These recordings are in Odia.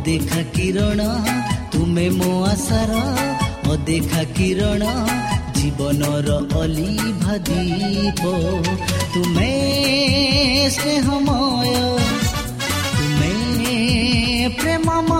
ଅଦେଖା କିରଣ ତୁମେ ମୋ ଆଶାର ଅଦେଖା କିରଣ ଜୀବନର ଅଲିଭା ଦୀପ ତୁମେ ସ୍ନେହମୟ ତୁମେ ପ୍ରେମମୟ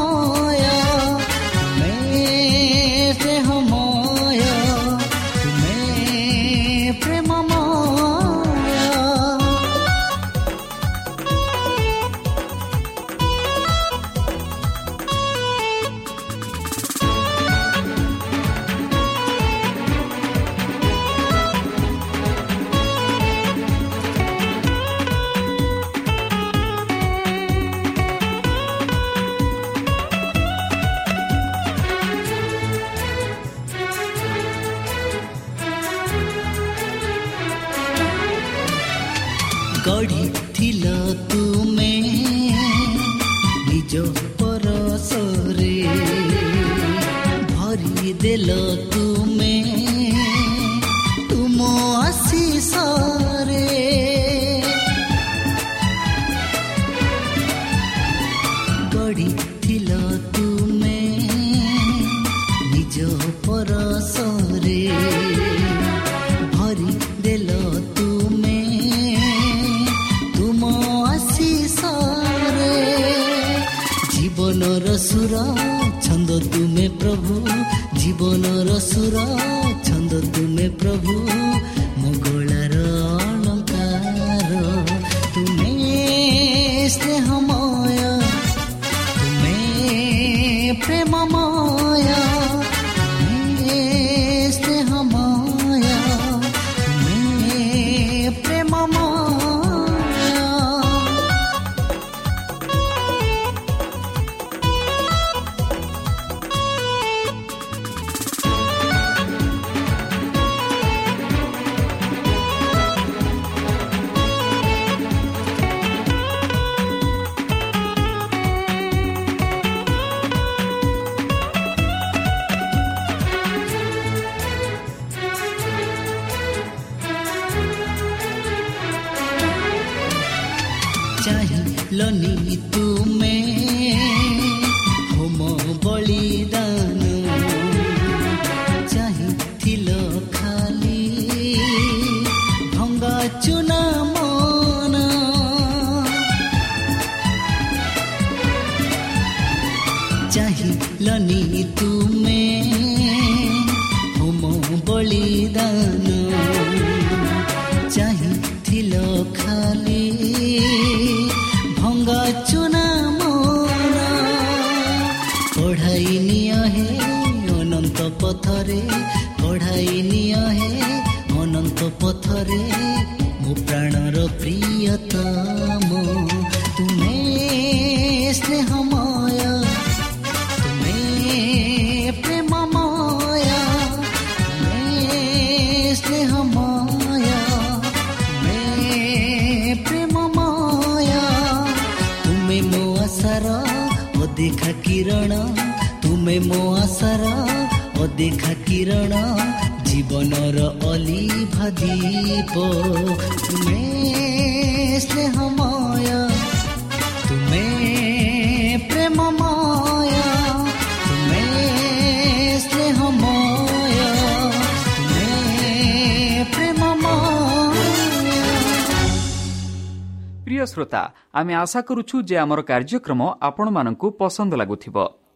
ଗଢ଼ିଥିଲ ତୁମେ ନିଜ ପରଶରେ ଭରିଦେଲ ତୁମେ ତୁମ ତୁମେ ପ୍ରଭୁ ଜୀବନର ସୁର ଛନ୍ଦ ତୁମେ ଚାହିଁଲନି ତୁମେ ହୋମ ବଳିଦାନ ଚାହିଁଥିଲ ଖାଲି ଭଙ୍ଗା ଚୁନା ମନ କଢ଼ାଇ ନିଅ ହେ ଅନନ୍ତ ପଥରେ କଢ଼ାଇ ନିଅ ହେ ଅନନ୍ତ ପଥରେ ଅଦେଖା କିରଣ ଜୀବନର ଅଲି ଭଦୀପ ତୁମେ ସ୍ନେହମୟ ତୁମେ ପ୍ରେମମୟ ତୁମେ ସ୍ନେହମୟ ତୁମେ ପ୍ରେମମୟ ପ୍ରିୟ ଶ୍ରୋତା ଆମେ ଆଶା କରୁଛୁ ଯେ ଆମର କାର୍ଯ୍ୟକ୍ରମ ଆପଣମାନଙ୍କୁ ପସନ୍ଦ ଲାଗୁଥିବ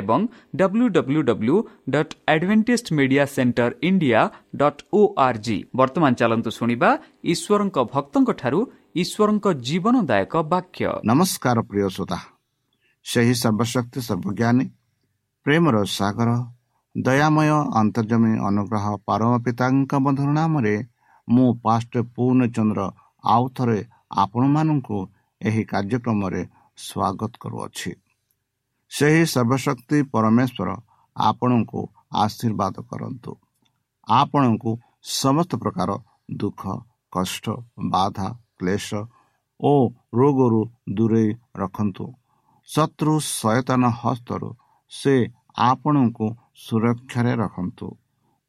ଏବଂ W W W dot advantage media centre India dot O R G ବର୍ତ୍ତମାନ ଚାଲନ୍ତୁ ଶୁଣିବା ଈଶ୍ୱରଙ୍କ ଭକ୍ତଙ୍କଠାରୁ ଈଶ୍ୱରଙ୍କ ଜୀବନଦାୟକ ବାକ୍ୟ। ନମସ୍କାର ପ୍ରିୟ ଶ୍ରୋତା। ସେହି ସର୍ବଶକ୍ତି ସର୍ବଜ୍ଞାନୀ ପ୍ରେମର ସାଗର ଦୟାମୟ ଅନ୍ତର୍ଜମୀ ଅନୁଗ୍ରହ ପରମ ପିତାଙ୍କ ମଧୁର ନାମରେ ମୁଁ ପାଷ୍ଟ ପୂର୍ଣ୍ଣଚନ୍ଦ୍ର ଆଉ ଥରେ ଆପଣମାନଙ୍କୁ ଏହି କାର୍ଯ୍ୟକ୍ରମରେ ସ୍ୱାଗତ କରୁଅଛି। ସେହି ସର୍ବଶକ୍ତି ପରମେଶ୍ୱର ଆପଣଙ୍କୁ ଆଶୀର୍ବାଦ କରନ୍ତୁ। ଆପଣଙ୍କୁ ସମସ୍ତ ପ୍ରକାର ଦୁଃଖ କଷ୍ଟ ବାଧା କ୍ଲେଶ ଓ ରୋଗରୁ ଦୂରେଇ ରଖନ୍ତୁ। ଶତ୍ରୁ ସୟତନ ହସ୍ତରୁ ସେ ଆପଣଙ୍କୁ ସୁରକ୍ଷାରେ ରଖନ୍ତୁ।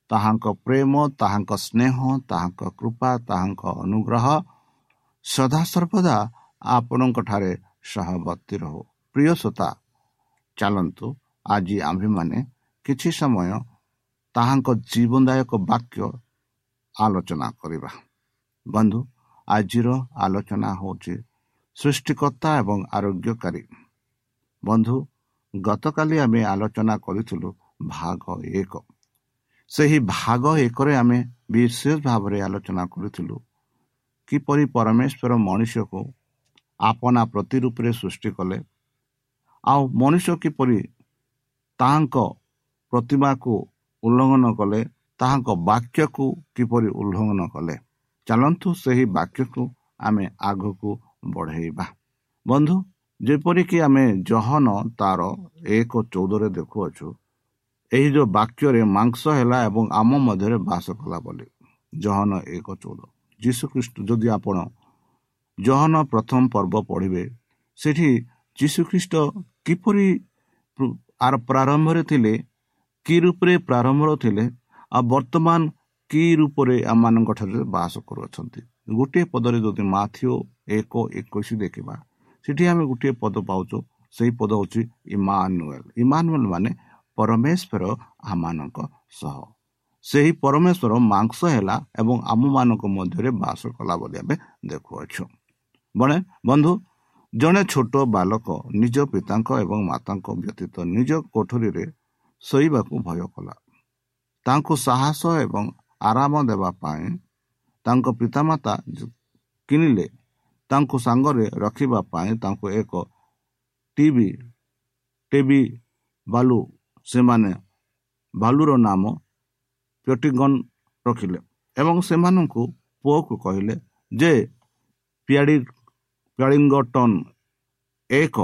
ତାହାଙ୍କ ପ୍ରେମ ତାହାଙ୍କ ସ୍ନେହ ତାହାଙ୍କ କୃପା ତାହାଙ୍କ ଅନୁଗ୍ରହ ସଦାସର୍ବଦା ଆପଣଙ୍କଠାରେ ସହବର୍ତ୍ତୀ ରହୁ। ପ୍ରିୟ ଶ୍ରୋତା ଚାଲନ୍ତୁ। ଆଜି ଆମ୍ଭେମାନେ କିଛି ସମୟ ତାହାଙ୍କ ଜୀବନଦାୟକ ବାକ୍ୟ ଆଲୋଚନା କରିବା। ବନ୍ଧୁ ଆଜିର ଆଲୋଚନା ହେଉଛି ସୃଷ୍ଟିକର୍ତ୍ତା ଏବଂ ଆରୋଗ୍ୟକାରୀ। ବନ୍ଧୁ ଗତକାଲି ଆମେ ଆଲୋଚନା କରିଥିଲୁ ଭାଗ ଏକ। ସେହି ଭାଗ ଏକରେ ଆମେ ବିଶେଷ ଭାବରେ ଆଲୋଚନା କରିଥିଲୁ କିପରି ପରମେଶ୍ୱର ମଣିଷକୁ ଆପଣା ପ୍ରତିରୂପରେ ସୃଷ୍ଟି କଲେ ଆଉ ମଣିଷ କିପରି ତାହାଙ୍କ ପ୍ରତିମାକୁ ଉଲ୍ଲଙ୍ଘନ କଲେ ତାହାଙ୍କ ବାକ୍ୟକୁ କିପରି ଉଲ୍ଲଙ୍ଘନ କଲେ ଚାଲନ୍ତୁ ସେହି ବାକ୍ୟକୁ ଆମେ ଆଗକୁ ବଢ଼େଇବା। ବନ୍ଧୁ ଯେପରିକି ଆମେ ଜହନ ତାର ଏକ ଚଉଦରେ ଦେଖୁଅଛୁ ଏହି ଯେଉଁ ବାକ୍ୟରେ ମାଂସ ହେଲା ଏବଂ ଆମ ମଧ୍ୟରେ ବାସ କଲା ବୋଲି ଜହନ ଏକ ଚଉଦ। ଯୀଶୁଖ୍ରୀଷ୍ଟ ଯଦି ଆପଣ ଜହନ ପ୍ରଥମ ପର୍ବ ପଢ଼ିବେ ସେଠି ଯୀଶୁଖ୍ରୀଷ୍ଟ କିପରି ଆର ପ୍ରାରମ୍ଭରେ ଥିଲେ କି ରୂପରେ ପ୍ରାରମ୍ଭରେ ଥିଲେ ଆଉ ବର୍ତ୍ତମାନ କି ରୂପରେ ଆମମାନଙ୍କ ଠାରେ ବାସ କରୁଅଛନ୍ତି। ଗୋଟିଏ ପଦରେ ଯଦି ମାଥିଓ ଏକ ଏକୋଇଶ ଦେଖିବା ସେଠି ଆମେ ଗୋଟିଏ ପଦ ପାଉଛୁ। ସେହି ପଦ ହେଉଛି ଇମାନୁଏଲ। ଇମାନୁଏଲ ମାନେ ପରମେଶ୍ୱର ଆମମାନଙ୍କ ସହ। ସେହି ପରମେଶ୍ୱର ମାଂସ ହେଲା ଏବଂ ଆମମାନଙ୍କ ମଧ୍ୟରେ ବାସ କଲା ବୋଲି ଆମେ ଦେଖୁଅଛୁ। ବଣେ ବନ୍ଧୁ ଜଣେ ଛୋଟ ବାଲକ ନିଜ ପିତାଙ୍କ ଏବଂ ମାତାଙ୍କ ବ୍ୟତୀତ ନିଜ କୋଠରୀରେ ଶୋଇବାକୁ ଭୟ କଲା। ତାଙ୍କୁ ସାହସ ଏବଂ ଆରାମ ଦେବା ପାଇଁ ତାଙ୍କ ପିତାମାତା କିଣିଲେ। ତାଙ୍କୁ ସାଙ୍ଗରେ ରଖିବା ପାଇଁ ତାଙ୍କୁ ଏକ ଟିଭି ଟିଭି ବାଲୁ ସେମାନେ ବାଲୁର ନାମ ପ୍ୟଟିଗନ୍ ରଖିଲେ ଏବଂ ସେମାନଙ୍କୁ ପୁଅକୁ କହିଲେ ଯେ ପିଆଡ଼ି ପିଆଡ଼ିଙ୍ଗଟନ୍ ଏକ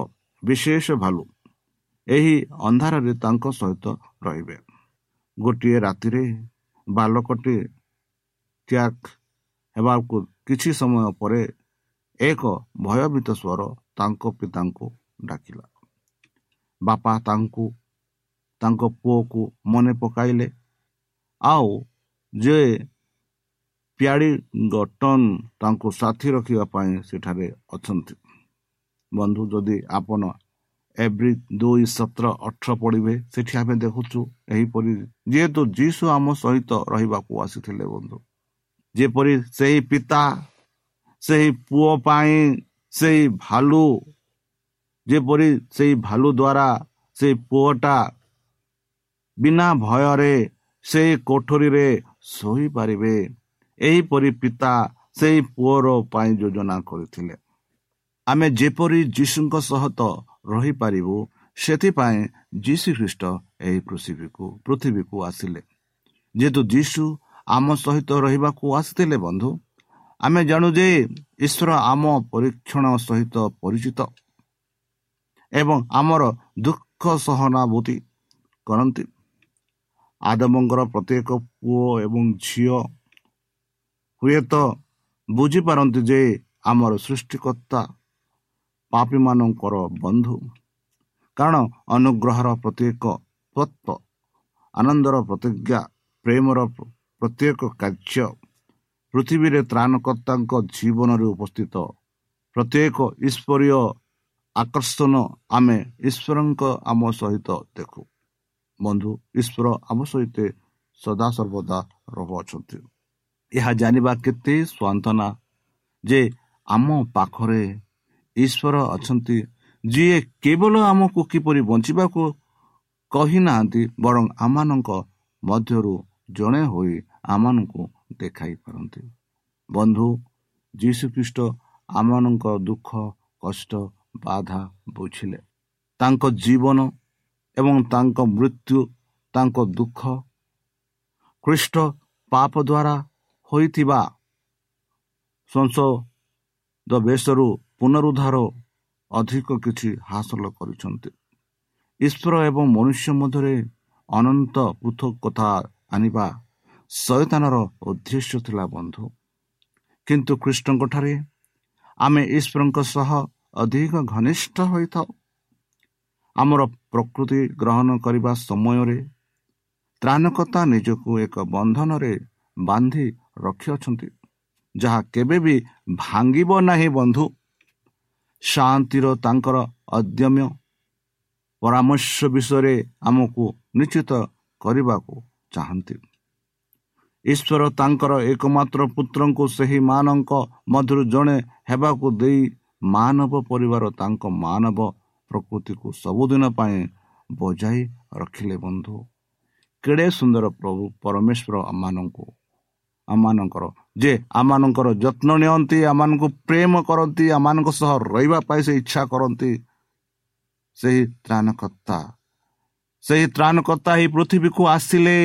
ବିଶେଷ ଭାଲୁ। ଏହି ଅନ୍ଧାରରେ ତାଙ୍କ ସହିତ ରହିବେ। ଗୋଟିଏ ରାତିରେ ବାଲକଟି ତ୍ୟାଗ ହେବାକୁ କିଛି ସମୟ ପରେ ଏକ ଭୟଭୀତ ସ୍ୱର ତାଙ୍କ ପିତାଙ୍କୁ ଡାକିଲା। ବାପା ତାଙ୍କୁ ତାଙ୍କ ପୁଅକୁ ମନେ ପକାଇଲେ। ଆଉ ଯେ ପିଆଡ଼ି ଗଟନ ତାଙ୍କୁ ସାଥି ରଖିବା ପାଇଁ ସେଠାରେ ଅଛନ୍ତି। ବନ୍ଧୁ ଯଦି ଆପଣ ଏଭ୍ରି ଦୁଇ ସତର ଅଠର ପଢ଼ିବେ ସେଠି ଆମେ ଦେଖୁଛୁ ଏହିପରି ଯେହେତୁ ଯୀଶୁ ଆମ ସହିତ ରହିବାକୁ ଆସିଥିଲେ ବନ୍ଧୁ ଯେପରି ସେହି ପିତା ସେହି ପୁଅ ପାଇଁ ସେହି ଭାଲୁ ଯେପରି ସେହି ଭାଲୁ ଦ୍ୱାରା ସେଇ ପୁଅଟା ବିନା ଭୟରେ ସେଇ କୋଠରୀରେ ଶୋଇପାରିବେ ଏହିପରି ପିତା ସେହି ପୁଅର ପାଇଁ ଯୋଜନା କରିଥିଲେ। ଆମେ ଯେପରି ଯୀଶୁଙ୍କ ସହିତ ରହିପାରିବୁ ସେଥିପାଇଁ ଯୀଶୁ ଖ୍ରୀଷ୍ଟ ଏହି ପୃଥିବୀକୁ ପୃଥିବୀକୁ ଆସିଲେ। ଯେହେତୁ ଯୀଶୁ ଆମ ସହିତ ରହିବାକୁ ଆସିଥିଲେ ବନ୍ଧୁ ଆମେ ଜାଣୁ ଯେ ଈଶ୍ୱର ଆମ ପରୀକ୍ଷଣ ସହିତ ପରିଚିତ ଏବଂ ଆମର ଦୁଃଖ ସହନାଭୂତି କରନ୍ତି। ଆଦମଙ୍କର ପ୍ରତ୍ୟେକ ପୁଅ ଏବଂ ଝିଅ ହୁଏତ ବୁଝିପାରନ୍ତି ଯେ ଆମର ସୃଷ୍ଟିକର୍ତ୍ତା ପାପୀମାନଙ୍କର ବନ୍ଧୁ। କାରଣ ଅନୁଗ୍ରହର ପ୍ରତ୍ୟେକ ତତ୍ଵ ଆନନ୍ଦର ପ୍ରତିଜ୍ଞା ପ୍ରେମର ପ୍ରତ୍ୟେକ କାର୍ଯ୍ୟ ପୃଥିବୀରେ ତ୍ରାଣକର୍ତ୍ତାଙ୍କ ଜୀବନରେ ଉପସ୍ଥିତ। ପ୍ରତ୍ୟେକ ଈଶ୍ୱରୀୟ ଆକର୍ଷଣ ଆମେ ଈଶ୍ୱରଙ୍କ ଆମ ସହିତ ଦେଖୁ। ବନ୍ଧୁ ଈଶ୍ୱର ଆମ ସହିତ ସଦାସର୍ବଦା ରହୁଅଛନ୍ତି ଏହା ଜାଣିବା କେତେ ସ୍ୱାନ୍ତନା ଯେ ଆମ ପାଖରେ ଈଶ୍ୱର ଅଛନ୍ତି ଯିଏ କେବଳ ଆମକୁ କିପରି ବଞ୍ଚିବାକୁ କହିନାହାନ୍ତି ବରଂ ଆମମାନଙ୍କ ମଧ୍ୟରୁ ଜଣେ ହୋଇ ଆମମାନଙ୍କୁ ଦେଖାଇ ପାରନ୍ତି। ବନ୍ଧୁ ଯୀଶୁଖ୍ରୀଷ୍ଟ ଆମମାନଙ୍କ ଦୁଃଖ କଷ୍ଟ ବାଧା ବୁଝିଲେ। ତାଙ୍କ ଜୀବନ ଏବଂ ତାଙ୍କ ମୃତ୍ୟୁ ତାଙ୍କ ଦୁଃଖ ଖ୍ରୀଷ୍ଟ ପାପ ଦ୍ୱାରା ହୋଇଥିବା ସଂସଦ ବେଶରୁ ପୁନରୁଦ୍ଧାର ଅଧିକ କିଛି ହାସଲ କରିଛନ୍ତି। ଈଶ୍ୱର ଏବଂ ମନୁଷ୍ୟ ମଧ୍ୟରେ ଅନନ୍ତ ପୃଥକ କଥା ଆଣିବା ଶୟତାନର ଉଦ୍ଦେଶ୍ୟ ଥିଲା ବନ୍ଧୁ। କିନ୍ତୁ କୃଷ୍ଣଙ୍କଠାରେ ଆମେ ଈଶ୍ୱରଙ୍କ ସହ ଅଧିକ ଘନିଷ୍ଠ ହୋଇଥାଉ। ଆମର ପ୍ରକୃତି ଗ୍ରହଣ କରିବା ସମୟରେ ତ୍ରାଣକତା ନିଜକୁ ଏକ ବନ୍ଧନରେ ବାନ୍ଧି ରଖିଅଛନ୍ତି ଯାହା କେବେ ବି ଭାଙ୍ଗିବ ନାହିଁ ବନ୍ଧୁ। ଶାନ୍ତିର ତାଙ୍କର ଅଦ୍ୟମ୍ୟ ପରାମର୍ଶ ବିଷୟରେ ଆମକୁ ନିଶ୍ଚିତ କରିବାକୁ ଚାହାନ୍ତି। ଈଶ୍ୱର ତାଙ୍କର ଏକମାତ୍ର ପୁତ୍ରଙ୍କୁ ସେହି ମାନଙ୍କ ମଧ୍ୟରୁ ଜଣେ ହେବାକୁ ଦେଇ ମାନବ ପରିବାର ତାଙ୍କ ମାନବ ପ୍ରକୃତିକୁ ସବୁଦିନ ପାଇଁ ବଜାଇ ରଖିଲେ ବନ୍ଧୁ। କେଡ଼େ ସୁନ୍ଦର ପ୍ରଭୁ ପରମେଶ୍ୱର ଆମମାନଙ୍କୁ ଆମମାନଙ୍କର। ଯେ ଆମମାନଙ୍କର ଯତ୍ନ ନିଅନ୍ତି ଆମମାନଙ୍କୁ ପ୍ରେମ କରନ୍ତି ଆମମାନଙ୍କ ସହ ରହିବା ପାଇଁ ସେ ଇଚ୍ଛା କରନ୍ତି ସେହି ତ୍ରାଣକର୍ତ୍ତା। ସେହି ତ୍ରାଣକର୍ତ୍ତା ଏହି ପୃଥିବୀକୁ ଆସିଲେ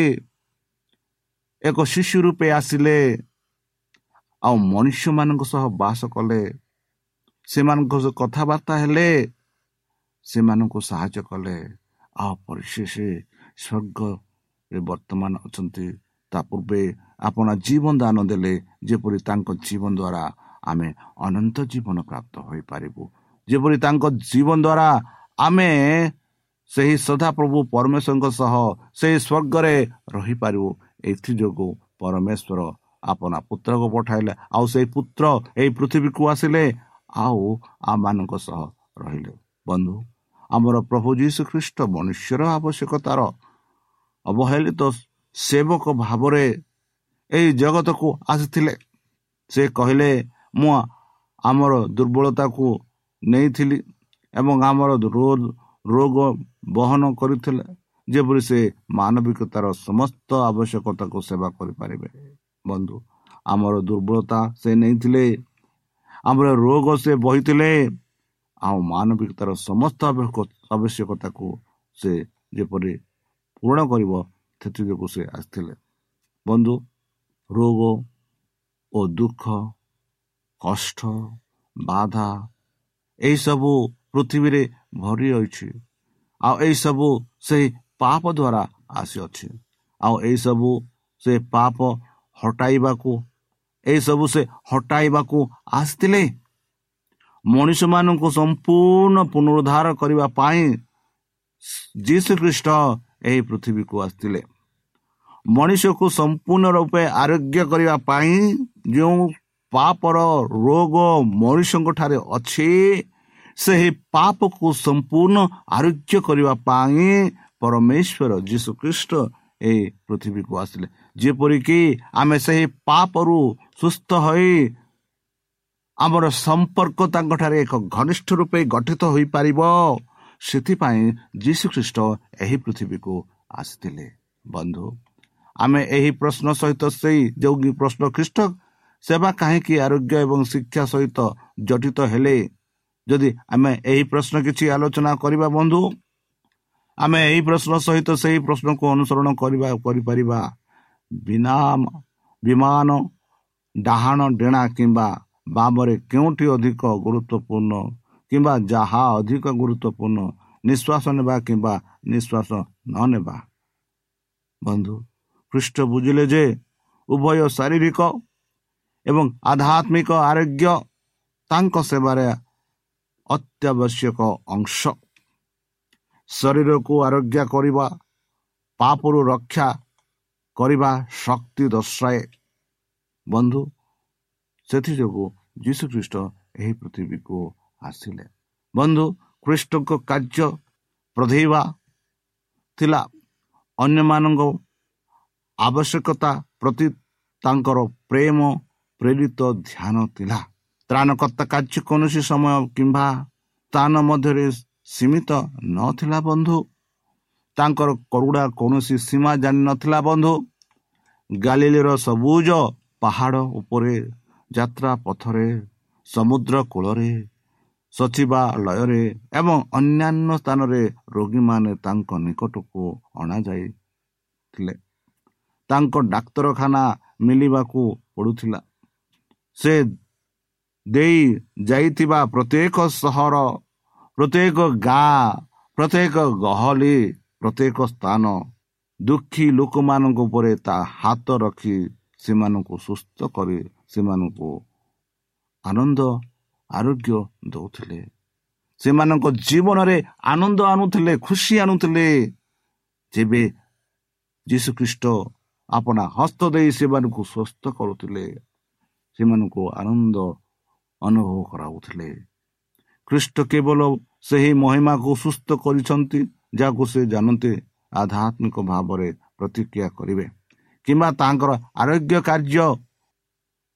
ଏକ ଶିଶୁ ରୂପେ ଆସିଲେ ଆଉ ମନୁଷ୍ୟମାନଙ୍କ ସହ ବାସ କଲେ ସେମାନଙ୍କ ସହ କଥାବାର୍ତ୍ତା ହେଲେ ସେମାନଙ୍କୁ ସାହାଯ୍ୟ କଲେ। ଆଉ ପରିଶେଷ ସ୍ୱର୍ଗରେ ବର୍ତ୍ତମାନ ଅଛନ୍ତି। ତା ପୂର୍ବେ ଆପଣ ଜୀବନ ଦାନ ଦେଲେ ଯେପରି ତାଙ୍କ ଜୀବନ ଦ୍ୱାରା ଆମେ ଅନନ୍ତ ଜୀବନ ପ୍ରାପ୍ତ ହୋଇପାରିବୁ। ଯେପରି ତାଙ୍କ ଜୀବନ ଦ୍ୱାରା ଆମେ ସେହି ସଦାପ୍ରଭୁ ପରମେଶ୍ୱରଙ୍କ ସହ ସେହି ସ୍ୱର୍ଗରେ ରହିପାରିବୁ। ଏଥିଯୋଗୁଁ ପରମେଶ୍ୱର ଆପଣ ପୁତ୍ରକୁ ପଠାଇଲେ ଆଉ ସେଇ ପୁତ୍ର ଏଇ ପୃଥିବୀକୁ ଆସିଲେ ଆଉ ଆମମାନଙ୍କ ସହ ରହିଲେ। ବନ୍ଧୁ ଆମର ପ୍ରଭୁ ଯୀଶୁ ଖ୍ରୀଷ୍ଟ ମନୁଷ୍ୟର ଆବଶ୍ୟକତାର ଅବହେଳିତ ସେବକ ଭାବରେ ଏହି ଜଗତକୁ ଆସିଥିଲେ। ସେ କହିଲେ ମୁଁ ଆମର ଦୁର୍ବଳତାକୁ ନେଇଥିଲି ଏବଂ ଆମର ରୋଗ ବହନ କରିଥିଲେ ଯେପରି ସେ ମାନବିକତାର ସମସ୍ତ ଆବଶ୍ୟକତାକୁ ସେବା କରିପାରିବେ। ବନ୍ଧୁ ଆମର ଦୁର୍ବଳତା ସେ ନେଇଥିଲେ ଆମର ରୋଗ ସେ ବହିଥିଲେ ଆଉ ମାନବିକତାର ସମସ୍ତ ଆବଶ୍ୟକତାକୁ ସେ ଯେପରି ପୂରଣ କରିବ ସେଥିଯୋଗୁଁ ସେ ଆସିଥିଲେ। ବନ୍ଧୁ ରୋଗ ଓ ଦୁଃଖ କଷ୍ଟ ବାଧା ଏହିସବୁ ପୃଥିବୀରେ ଭରି ରହିଛି। ଆଉ ଏହିସବୁ ସେହି ପାପ ଦ୍ୱାରା ଆସିଅଛି। ଆଉ ଏହିସବୁ ସେ ପାପ ହଟାଇବାକୁ ଏହିସବୁ ସେ ହଟାଇବାକୁ ଆସିଥିଲେ। ମଣିଷମାନଙ୍କୁ ସମ୍ପୂର୍ଣ୍ଣ ପୁନରୁଦ୍ଧାର କରିବା ପାଇଁ ଯୀଶୁ ଖ୍ରୀଷ୍ଟ ଏହି ପୃଥିବୀକୁ ଆସିଥିଲେ। ମଣିଷକୁ ସମ୍ପୂର୍ଣ୍ଣ ରୂପେ ଆରୋଗ୍ୟ କରିବା ପାଇଁ ଯେଉଁ ପାପର ରୋଗ ମଣିଷଙ୍କ ଠାରେ ଅଛି ସେହି ପାପକୁ ସମ୍ପୂର୍ଣ୍ଣ ଆରୋଗ୍ୟ କରିବା ପାଇଁ ପରମେଶ୍ୱର ଯୀଶୁଖ୍ରୀଷ୍ଟ ଏହି ପୃଥିବୀକୁ ଆସିଲେ। ଯେପରିକି ଆମେ ସେହି ପାପରୁ ସୁସ୍ଥ ହୋଇ ଆମର ସମ୍ପର୍କ ତାଙ୍କଠାରେ ଏକ ଘନିଷ୍ଠ ରୂପେ ଗଠିତ ହୋଇପାରିବ ସେଥିପାଇଁ ଯୀଶୁଖ୍ରୀଷ୍ଟ ଏହି ପୃଥିବୀକୁ ଆସିଥିଲେ। ବନ୍ଧୁ ଆମେ ଏହି ପ୍ରଶ୍ନ ସହିତ ସେଇ ଯେଉଁ ପ୍ରଶ୍ନ ଖ୍ରୀଷ୍ଟ ସେବା କାହିଁକି ଆରୋଗ୍ୟ ଏବଂ ଶିକ୍ଷା ସହିତ ଜଡ଼ିତ ହେଲେ? ଯଦି ଆମେ ଏହି ପ୍ରଶ୍ନ କିଛି ଆଲୋଚନା କରିବା ବନ୍ଧୁ ଆମେ ଏହି ପ୍ରଶ୍ନ ସହିତ ସେହି ପ୍ରଶ୍ନକୁ ଅନୁସରଣ କରିବା କରିପାରିବା। ବିନା ବିମାନ ଡାହାଣ ଡେଣା କିମ୍ବା ବାମରେ କେଉଁଠି ଅଧିକ ଗୁରୁତ୍ୱପୂର୍ଣ୍ଣ କିମ୍ବା ଯାହା ଅଧିକ ଗୁରୁତ୍ୱପୂର୍ଣ୍ଣ ନିଶ୍ୱାସ ନେବା କିମ୍ବା ନିଶ୍ୱାସ ନ ନେବା। ବନ୍ଧୁ ଖ୍ରୀଷ୍ଟ ବୁଝିଲେ ଯେ ଉଭୟ ଶାରୀରିକ ଏବଂ ଆଧ୍ୟାତ୍ମିକ ଆରୋଗ୍ୟ ତାଙ୍କ ସେବାରେ ଅତ୍ୟାବଶ୍ୟକ ଅଂଶ। ଶରୀରକୁ ଆରୋଗ୍ୟ କରିବା ପାପରୁ ରକ୍ଷା କରିବା ଶକ୍ତି ଦର୍ଶାଏ। ବନ୍ଧୁ ସେଥିଯୋଗୁଁ ଯୀଶୁଖ୍ରୀଷ୍ଟ ଏହି ପୃଥିବୀକୁ ଆସିଲେ। ବନ୍ଧୁ ଖ୍ରୀଷ୍ଟଙ୍କ କାର୍ଯ୍ୟ ପ୍ରଧେଇବା ଥିଲା ଅନ୍ୟମାନଙ୍କ ଆବଶ୍ୟକତା ପ୍ରତି ତାଙ୍କର ପ୍ରେମ ପ୍ରେରିତ ଧ୍ୟାନ ଥିଲା। ତ୍ରାଣକର୍ତ୍ତା କାର୍ଯ୍ୟ କୌଣସି ସମୟ କିମ୍ବା ସ୍ଥାନ ମଧ୍ୟରେ ସୀମିତ ନଥିଲା ବନ୍ଧୁ। ତାଙ୍କର କରୁଡ଼ା କୌଣସି ସୀମା ଜାଣିନଥିଲା ବନ୍ଧୁ। ଗାଲିଲିର ସବୁଜ ପାହାଡ଼ ଉପରେ ଯାତ୍ରା ପଥରେ ସମୁଦ୍ର କୂଳରେ ସଚିବାଳୟରେ ଏବଂ ଅନ୍ୟାନ୍ୟ ସ୍ଥାନରେ ରୋଗୀମାନେ ତାଙ୍କ ନିକଟକୁ ଅଣାଯାଇଥିଲେ। ତାଙ୍କ ଡାକ୍ତରଖାନା ମିଳିବାକୁ ପଡ଼ୁଥିଲା। ସେ ଦେଇ ଯାଇଥିବା ପ୍ରତ୍ୟେକ ସହର ପ୍ରତ୍ୟେକ ଗାଁ ପ୍ରତ୍ୟେକ ଗହଳି ପ୍ରତ୍ୟେକ ସ୍ଥାନ ଦୁଃଖୀ ଲୋକମାନଙ୍କ ଉପରେ ତା ହାତ ରଖି ସେମାନଙ୍କୁ ସୁସ୍ଥ କରି ସେମାନଙ୍କୁ ଆନନ୍ଦ ଆରୋଗ୍ୟ ଦେଉଥିଲେ। ସେମାନଙ୍କ ଜୀବନରେ ଆନନ୍ଦ ଆଣୁଥିଲେ ଖୁସି ଆଣୁଥିଲେ। ଯେବେ ଯୀଶୁଖ୍ରୀଷ୍ଟ ଆପଣା ହସ୍ତ ଦେଇ ସେମାନଙ୍କୁ ସୁସ୍ଥ କରୁଥିଲେ। ସେମାନଙ୍କୁ ଆନନ୍ଦ ଅନୁଭବ କରାଉଥିଲେ। ଖ୍ରୀଷ୍ଟ କେବଳ ସେହି ମହିମାକୁ ସୁସ୍ଥ କରିଛନ୍ତି ଯାହାକୁ ସେ ଜାଣନ୍ତି ଆଧ୍ୟାତ୍ମିକ ଭାବରେ ପ୍ରତିକ୍ରିୟା କରିବେ କିମ୍ବା ତାଙ୍କର ଆରୋଗ୍ୟ କାର୍ଯ୍ୟ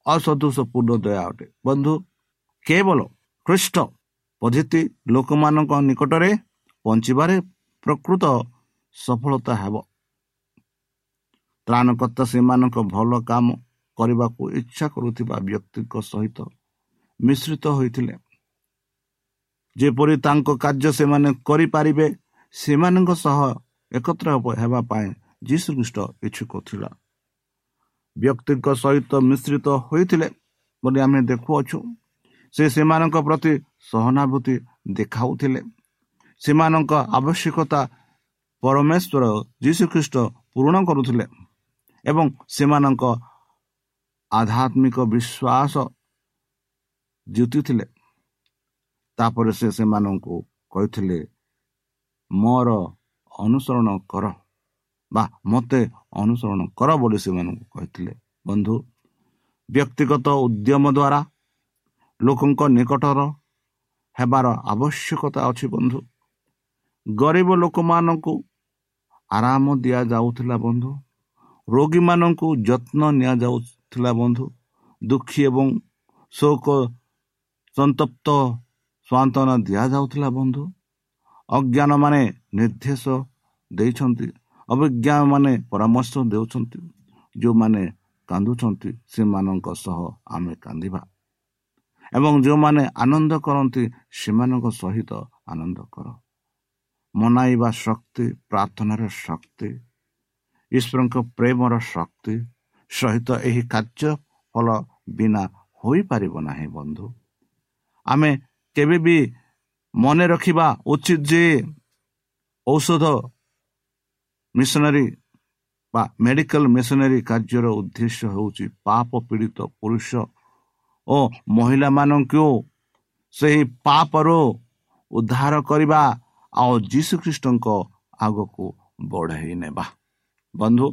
ଅସନ୍ତୋଷପୂର୍ଣ୍ଣ ଦୟା ଅଟେ। ବନ୍ଧୁ କେବଳ ଖ୍ରୀଷ୍ଟ ପଦ୍ଧତି ଲୋକମାନଙ୍କ ନିକଟରେ ପହଞ୍ଚିବାରେ ପ୍ରକୃତ ସଫଳତା ହେବ। ତ୍ରାଣକର୍ତ୍ତା ସେମାନଙ୍କ ଭଲ କାମ କରିବାକୁ ଇଚ୍ଛା କରୁଥିବା ବ୍ୟକ୍ତିଙ୍କ ସହିତ ମିଶ୍ରିତ ହୋଇଥିଲେ। ଯେପରି ତାଙ୍କ କାର୍ଯ୍ୟ ସେମାନେ କରିପାରିବେ ସେମାନଙ୍କ ସହ ଏକତ୍ର ହେବା ପାଇଁ ଯୀଶୁଖ୍ରୀଷ୍ଟ ଇଚ୍ଛୁକ ଥିଲା। ବ୍ୟକ୍ତିଙ୍କ ସହିତ ମିଶ୍ରିତ ହୋଇଥିଲେ ବୋଲି ଆମେ ଦେଖୁଅଛୁ। ସେ ସେମାନଙ୍କ ପ୍ରତି ସହାନୁଭୂତି ଦେଖାଉଥିଲେ। ସେମାନଙ୍କ ଆବଶ୍ୟକତା ପରମେଶ୍ୱର ଯୀଶୁଖ୍ରୀଷ୍ଟ ପୂରଣ କରୁଥିଲେ। ଏବଂ ସେମାନଙ୍କ ଆଧ୍ୟାତ୍ମିକ ବିଶ୍ୱାସ ଜିତିଥିଲେ। ତାପରେ ସେ ସେମାନଙ୍କୁ କହିଥିଲେ ମୋର ଅନୁସରଣ କର ବା ମୋତେ ଅନୁସରଣ କର ବୋଲି ସେମାନଙ୍କୁ କହିଥିଲେ। ବନ୍ଧୁ ବ୍ୟକ୍ତିଗତ ଉଦ୍ୟମ ଦ୍ୱାରା ଲୋକଙ୍କ ନିକଟର ହେବାର ଆବଶ୍ୟକତା ଅଛି ବନ୍ଧୁ। ଗରିବ ଲୋକମାନଙ୍କୁ ଆରାମ ଦିଆଯାଉଥିଲା ବନ୍ଧୁ। ରୋଗୀମାନଙ୍କୁ ଯତ୍ନ ନିଆଯାଉଥିଲା ବନ୍ଧୁ। ଦୁଃଖୀ ଏବଂ ଶୋକ ସନ୍ତପ୍ତ ସ୍ୱାନ୍ତନା ଦିଆଯାଉଥିଲା ବନ୍ଧୁ। ଅଜ୍ଞାନମାନେ ନିର୍ଦ୍ଦେଶ ଦେଇଛନ୍ତି ଅଭିଜ୍ଞାମାନେ ପରାମର୍ଶ ଦେଉଛନ୍ତି ଯେଉଁମାନେ କାନ୍ଦୁଛନ୍ତି ସେମାନଙ୍କ ସହ ଆମେ କାନ୍ଦିବା। ଏବଂ ଯେଉଁମାନେ ଆନନ୍ଦ କରନ୍ତି ସେମାନଙ୍କ ସହିତ ଆନନ୍ଦ କର। ମନାଇବା ଶକ୍ତି ପ୍ରାର୍ଥନାର ଶକ୍ତି ଈଶ୍ୱରଙ୍କ ପ୍ରେମର ଶକ୍ତି ସହିତ ଏହି କାର୍ଯ୍ୟ ଫଳ ବିନା ହୋଇପାରିବ ନାହିଁ ବନ୍ଧୁ। ଆମେ କେବେ ବି ମନେ ରଖିବା ଉଚିତ ଯେ ଔଷଧ ମିଶନାରୀ ବା ମେଡ଼ିକାଲ ମିଶନାରୀ କାର୍ଯ୍ୟର ଉଦ୍ଦେଶ୍ୟ ହେଉଛି ପାପ ପୀଡ଼ିତ ପୁରୁଷ ଓ ମହିଳାମାନଙ୍କୁ ସେହି ପାପରୁ ଉଦ୍ଧାର କରିବା ଆଉ ଯୀଶୁଖ୍ରୀଷ୍ଟଙ୍କ ଆଗକୁ ବଢ଼ାଇ ନେବା। ବନ୍ଧୁ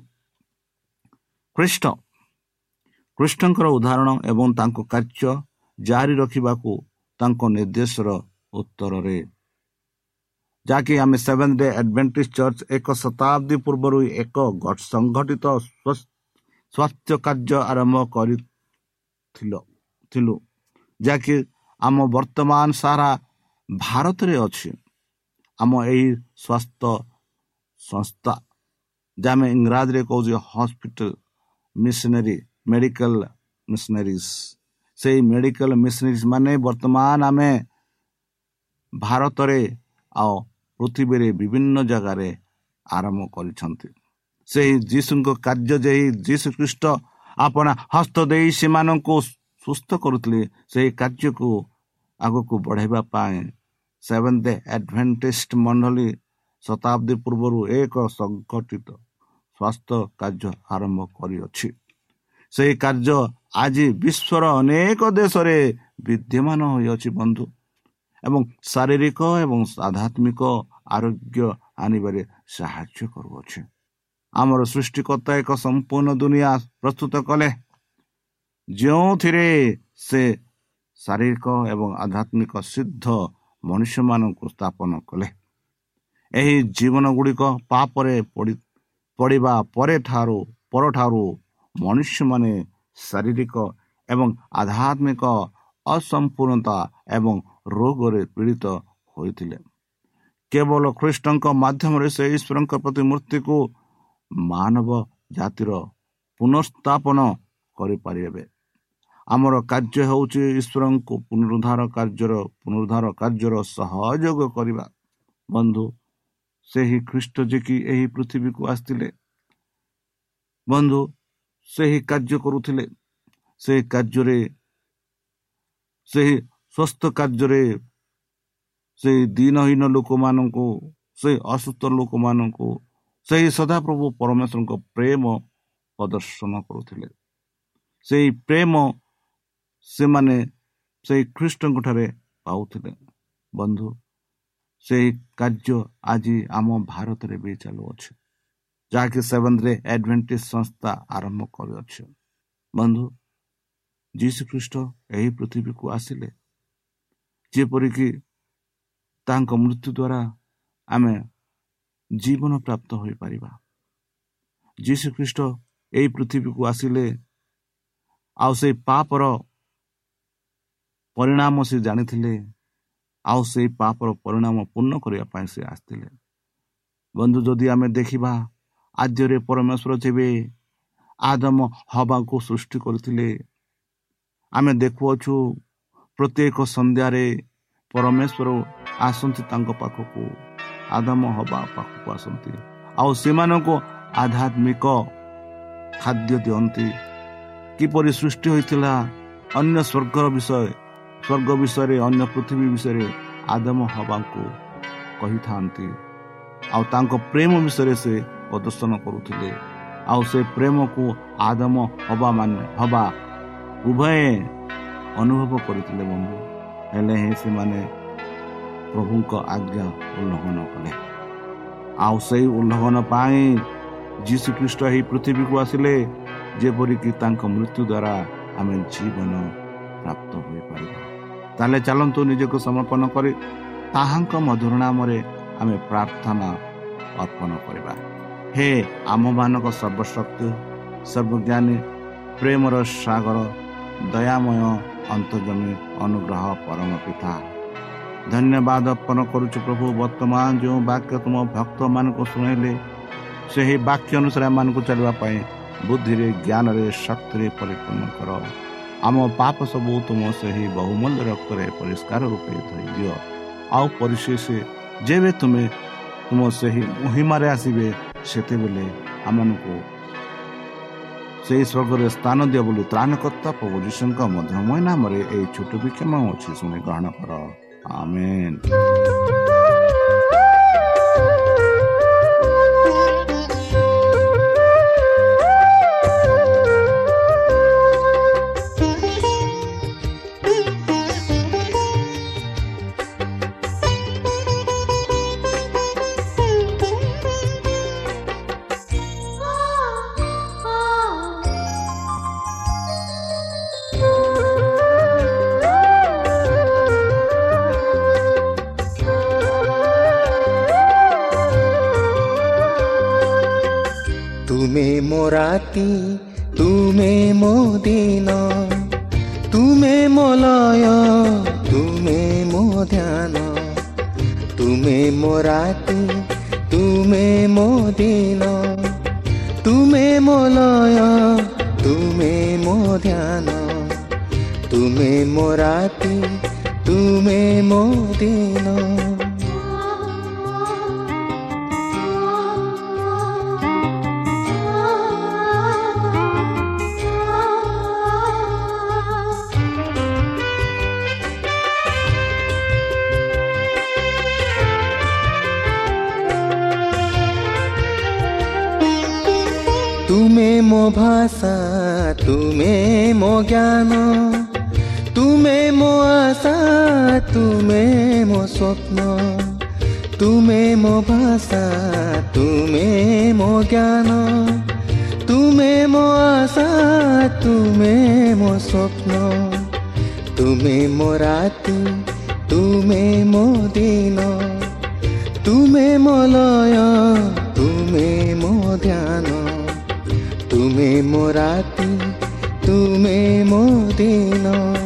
ଖ୍ରୀଷ୍ଟ କୃଷ୍ଣଙ୍କର ଉଦାହରଣ ଏବଂ ତାଙ୍କ କାର୍ଯ୍ୟ ଜାରି ରଖିବାକୁ ତାଙ୍କ ନିର୍ଦ୍ଦେଶର ଉତ୍ତରରେ ଯାହାକି ଆମେ ସେଭେନ୍ ଡେ ଆଡଭେଣ୍ଟିସ୍ ଚର୍ଚ୍ଚ ଏକ ଶତାବ୍ଦୀ ପୂର୍ବରୁ ଏକ ସଂଗଠିତ ସ୍ୱାସ୍ଥ୍ୟ କାର୍ଯ୍ୟ ଆରମ୍ଭ କରିଥିଲୁ ଯାହାକି ଆମ ବର୍ତ୍ତମାନ ସାରା ଭାରତରେ ଅଛି। ଆମ ଏହି ସ୍ୱାସ୍ଥ୍ୟ ସଂସ୍ଥା ଯାହା ଆମେ ଇଂରାଜୀରେ କହୁଛେ ହସ୍ପିଟାଲ ମିଶନାରୀ ମେଡ଼ିକାଲ ମିଶନାରିଜ ସେଇ ମେଡ଼ିକାଲ ମିଶନାରିଜ ମାନେ ବର୍ତ୍ତମାନ ଆମେ ଭାରତରେ ଆଉ ପୃଥିବୀରେ ବିଭିନ୍ନ ଜାଗାରେ ଆରମ୍ଭ କରିଛନ୍ତି ସେହି ଯୀଶୁଙ୍କ କାର୍ଯ୍ୟ ଯେ ଯୀଶୁ ଖ୍ରୀଷ୍ଟ ଆପଣ ହସ୍ତ ଦେଇ ସେମାନଙ୍କୁ ସୁସ୍ଥ କରୁଥିଲେ ସେହି କାର୍ଯ୍ୟକୁ ଆଗକୁ ବଢ଼ାଇବା ପାଇଁ ସେଭେନ୍ ଡେ ଆଡ଼ଭେଣ୍ଟେଷ୍ଟ ମଣ୍ଡଳୀ ଶତାବ୍ଦୀ ପୂର୍ବରୁ ଏକ ସଂଗଠିତ ସ୍ୱାସ୍ଥ୍ୟ କାର୍ଯ୍ୟ ଆରମ୍ଭ କରିଅଛି। ସେହି କାର୍ଯ୍ୟ ଆଜି ବିଶ୍ୱର ଅନେକ ଦେଶରେ ବିଦ୍ୟମାନ ହୋଇଅଛି ବନ୍ଧୁ। ଏବଂ ଶାରୀରିକ ଏବଂ ଆଧ୍ୟାତ୍ମିକ ଆରୋଗ୍ୟ ଆଣିବାରେ ସାହାଯ୍ୟ କରୁଅଛି। ଆମର ସୃଷ୍ଟିକର୍ତ୍ତା ଏକ ସମ୍ପୂର୍ଣ୍ଣ ଦୁନିଆ ପ୍ରସ୍ତୁତ କଲେ। ଯେଉଁଥିରେ ସେ ଶାରୀରିକ ଏବଂ ଆଧ୍ୟାତ୍ମିକ ସିଦ୍ଧ ମନୁଷ୍ୟମାନଙ୍କୁ ସ୍ଥାପନ କଲେ। ଏହି ଜୀବନ ଗୁଡ଼ିକ ପାପରେ ପଡ଼ିବା ପରେ ଠାରୁ ପରଠାରୁ ମନୁଷ୍ୟମାନେ ଶାରୀରିକ ଏବଂ ଆଧ୍ୟାତ୍ମିକ ଅସମ୍ପୂର୍ଣ୍ଣତା ଏବଂ ରୋଗରେ ପୀଡ଼ିତ ହୋଇଥିଲେ। କେବଳ ଖ୍ରୀଷ୍ଟଙ୍କ ମାଧ୍ୟମରେ ସେ ଈଶ୍ୱରଙ୍କ ପ୍ରତିମୂର୍ତ୍ତିକୁ ମାନବ ଜାତିର ପୁନଃସ୍ଥାପନ କରିପାରିବେ। ଆମର କାର୍ଯ୍ୟ ହେଉଛି ଈଶ୍ୱରଙ୍କୁ ପୁନରୁଦ୍ଧାର କାର୍ଯ୍ୟର ପୁନରୁଦ୍ଧାର କାର୍ଯ୍ୟର ସହଯୋଗ କରିବା। ବନ୍ଧୁ ସେହି ଖ୍ରୀଷ୍ଟ ଯେ କି ଏହି ପୃଥିବୀକୁ ଆସିଥିଲେ ବନ୍ଧୁ ସେହି କାର୍ଯ୍ୟ କରୁଥିଲେ ସେହି କାର୍ଯ୍ୟରେ ସେହି ସ୍ୱସ୍ଥ କାର୍ଯ୍ୟରେ ସେହି ଦିନହୀନ ଲୋକମାନଙ୍କୁ ସେହି ଅସୁସ୍ଥ ଲୋକମାନଙ୍କୁ ସେହି ସଦାପ୍ରଭୁ ପରମେଶ୍ୱରଙ୍କ ପ୍ରେମ ପ୍ରଦର୍ଶନ କରୁଥିଲେ। ସେହି ପ୍ରେମ ସେମାନେ ସେହି ଖ୍ରୀଷ୍ଟଙ୍କ ଠାରେ ପାଉଥିଲେ। ବନ୍ଧୁ ସେହି କାର୍ଯ୍ୟ ଆଜି ଆମ ଭାରତରେ ବି ଚାଲୁଅଛି ଯାହାକି ସେଭେନରେ ଆଡ଼ଭେଣ୍ଟେଜ ସଂସ୍ଥା ଆରମ୍ଭ କରିଅଛି ବନ୍ଧୁ ଯୀଶୁ ଖ୍ରୀଷ୍ଟ ଏହି ପୃଥିବୀକୁ ଆସିଲେ ଯେପରିକି ତାଙ୍କ ମୃତ୍ୟୁ ଦ୍ୱାରା ଆମେ ଜୀବନ ପ୍ରାପ୍ତ ହୋଇପାରିବା ଯୀଶୁ ଖ୍ରୀଷ୍ଟ ଏହି ପୃଥିବୀକୁ ଆସିଲେ ଆଉ ସେଇ ପାପର ପରିଣାମ ସେ ଜାଣିଥିଲେ ଆଉ ସେଇ ପାପର ପରିଣାମ ପୂର୍ଣ୍ଣ କରିବା ପାଇଁ ସେ ଆସିଥିଲେ। ବନ୍ଧୁ ଯଦି ଆମେ ଦେଖିବା ଆଦ୍ୟରେ ପରମେଶ୍ୱର ଯେବେ ଆଦମ ହବାକୁ ସୃଷ୍ଟି କରିଥିଲେ ଆମେ ଦେଖୁଅଛୁ ପ୍ରତ୍ୟେକ ସନ୍ଧ୍ୟାରେ ପରମେଶ୍ୱର ଆସନ୍ତି ତାଙ୍କ ପାଖକୁ ଆଦମ ହବା ପାଖକୁ ଆସନ୍ତି। ଆଉ ସେମାନଙ୍କୁ ଆଧ୍ୟାତ୍ମିକ ଖାଦ୍ୟ ଦିଅନ୍ତି। କିପରି ସୃଷ୍ଟି ହୋଇଥିଲା ଅନ୍ୟ ସ୍ୱର୍ଗର ବିଷୟ ସ୍ୱର୍ଗ ବିଷୟରେ ଅନ୍ୟ ପୃଥିବୀ ବିଷୟରେ ଆଦମ ହବାକୁ କହିଥାନ୍ତି। ଆଉ ତାଙ୍କ ପ୍ରେମ ବିଷୟରେ ସେ ପ୍ରଦର୍ଶନ କରୁଥିଲେ। ଆଉ ସେ ପ୍ରେମକୁ ଆଦମ ହବା ମାନେ ହବା ଉଭୟ ଅନୁଭବ କରିଥିଲେ ବନ୍ଧୁ। ହେଲେ ହିଁ ସେମାନେ ପ୍ରଭୁଙ୍କ ଆଜ୍ଞା ଉଲ୍ଲଂଘନ କଲେ। ଆଉ ସେଇ ଉଲ୍ଲଂଘନ ପାଇଁ ଯୀଶୁ ଖ୍ରୀଷ୍ଟ ଏହି ପୃଥିବୀକୁ ଆସିଲେ ଯେପରିକି ତାଙ୍କ ମୃତ୍ୟୁ ଦ୍ୱାରା ଆମେ ଜୀବନ ପ୍ରାପ୍ତ ହୋଇପାରିବା ତାହେଲେ ଚାଲନ୍ତୁ ନିଜକୁ ସମର୍ପଣ କରି ତାହାଙ୍କ ମଧୁର ନାମରେ ଆମେ ପ୍ରାର୍ଥନା ଅର୍ପଣ କରିବା। ହେ ଆମମାନଙ୍କ ସର୍ବଶକ୍ତି ସର୍ବଜ୍ଞାନୀ ପ୍ରେମର ସାଗର ଦୟାମୟ ଅନ୍ତର୍ଜମୀ ଅନୁଗ୍ରହ ପରମ ପିତା। ଧନ୍ୟବାଦ ଅର୍ପଣ କରୁଛୁ ପ୍ରଭୁ ବର୍ତ୍ତମାନ ଯେଉଁ ବାକ୍ୟ ତୁମ ଭକ୍ତମାନଙ୍କୁ ଶୁଣାଇଲେ ସେହି ବାକ୍ୟ ଅନୁସାରେ ଆମମାନଙ୍କୁ ଚାଲିବା ପାଇଁ ବୁଦ୍ଧିରେ ଜ୍ଞାନରେ ଶକ୍ତିରେ ପରିପୂର୍ଣ୍ଣ କର। ଆମ ପାପ ସବୁ ତୁମ ସେହି ବହୁମୂଲ୍ୟ ରକ୍ତରେ ପରିଷ୍କାର ରୂପେ ଧୋଇଦିଅ। ଆଉ ପରିଶେଷ ଯେବେ ତୁମେ ତୁମ ସେହି ମହିମାରେ ଆସିବେ ସେତେବେଳେ ଆମମାନଙ୍କୁ ସେହି ସ୍ୱର୍ଗରେ ସ୍ଥାନ ଦିଅ ବୋଲି ତ୍ରାଣକର୍ତ୍ତା ପ୍ରଭୁ ଯୀଶୁଙ୍କ ମଧ୍ୟମୟ ନାମରେ ଏହି ଛୋଟ ବିକ୍ଷମ ଅଛି ଶୁଣି ଗ୍ରହଣ କର। ଆମେନ୍। तुम्हें मोदेना ତୁମେ ମୋ ଭାଷା ତୁମେ ମୋ ଜ୍ଞାନ ତୁମେ ମୋ ଆଶା ତୁମେ ମୋ ସ୍ୱପ୍ନ ତୁମେ ମୋ ଭାଷା ତୁମେ ମୋ ଜ୍ଞାନ ତୁମେ ମୋ ଆଶା ତୁମେ ମୋ ସ୍ୱପ୍ନ ତୁମେ ମୋ ରାତି ତୁମେ ମୋ ଦିନ ତୁମେ ମୋ ଲୟ ତୁମେ ମୋ ଧ୍ୟାନ ତୁମେ ମୋ ରାତି ତୁମେ ମୋ ଦିନ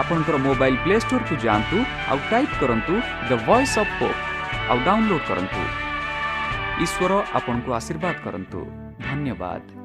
ଆପଣଙ୍କର ମୋବାଇଲ୍ ପ୍ଲେ ଷ୍ଟୋରକୁ ଯାଆନ୍ତୁ ଆଉ ଟାଇପ୍ କରନ୍ତୁ ଦ ଭଏସ୍ ଅଫ୍ ହୋପ୍ ଆଉ ଡାଉନଲୋଡ୍ କରନ୍ତୁ। ଈଶ୍ୱର ଆପଣଙ୍କୁ ଆଶୀର୍ବାଦ କରନ୍ତୁ। ଧନ୍ୟବାଦ।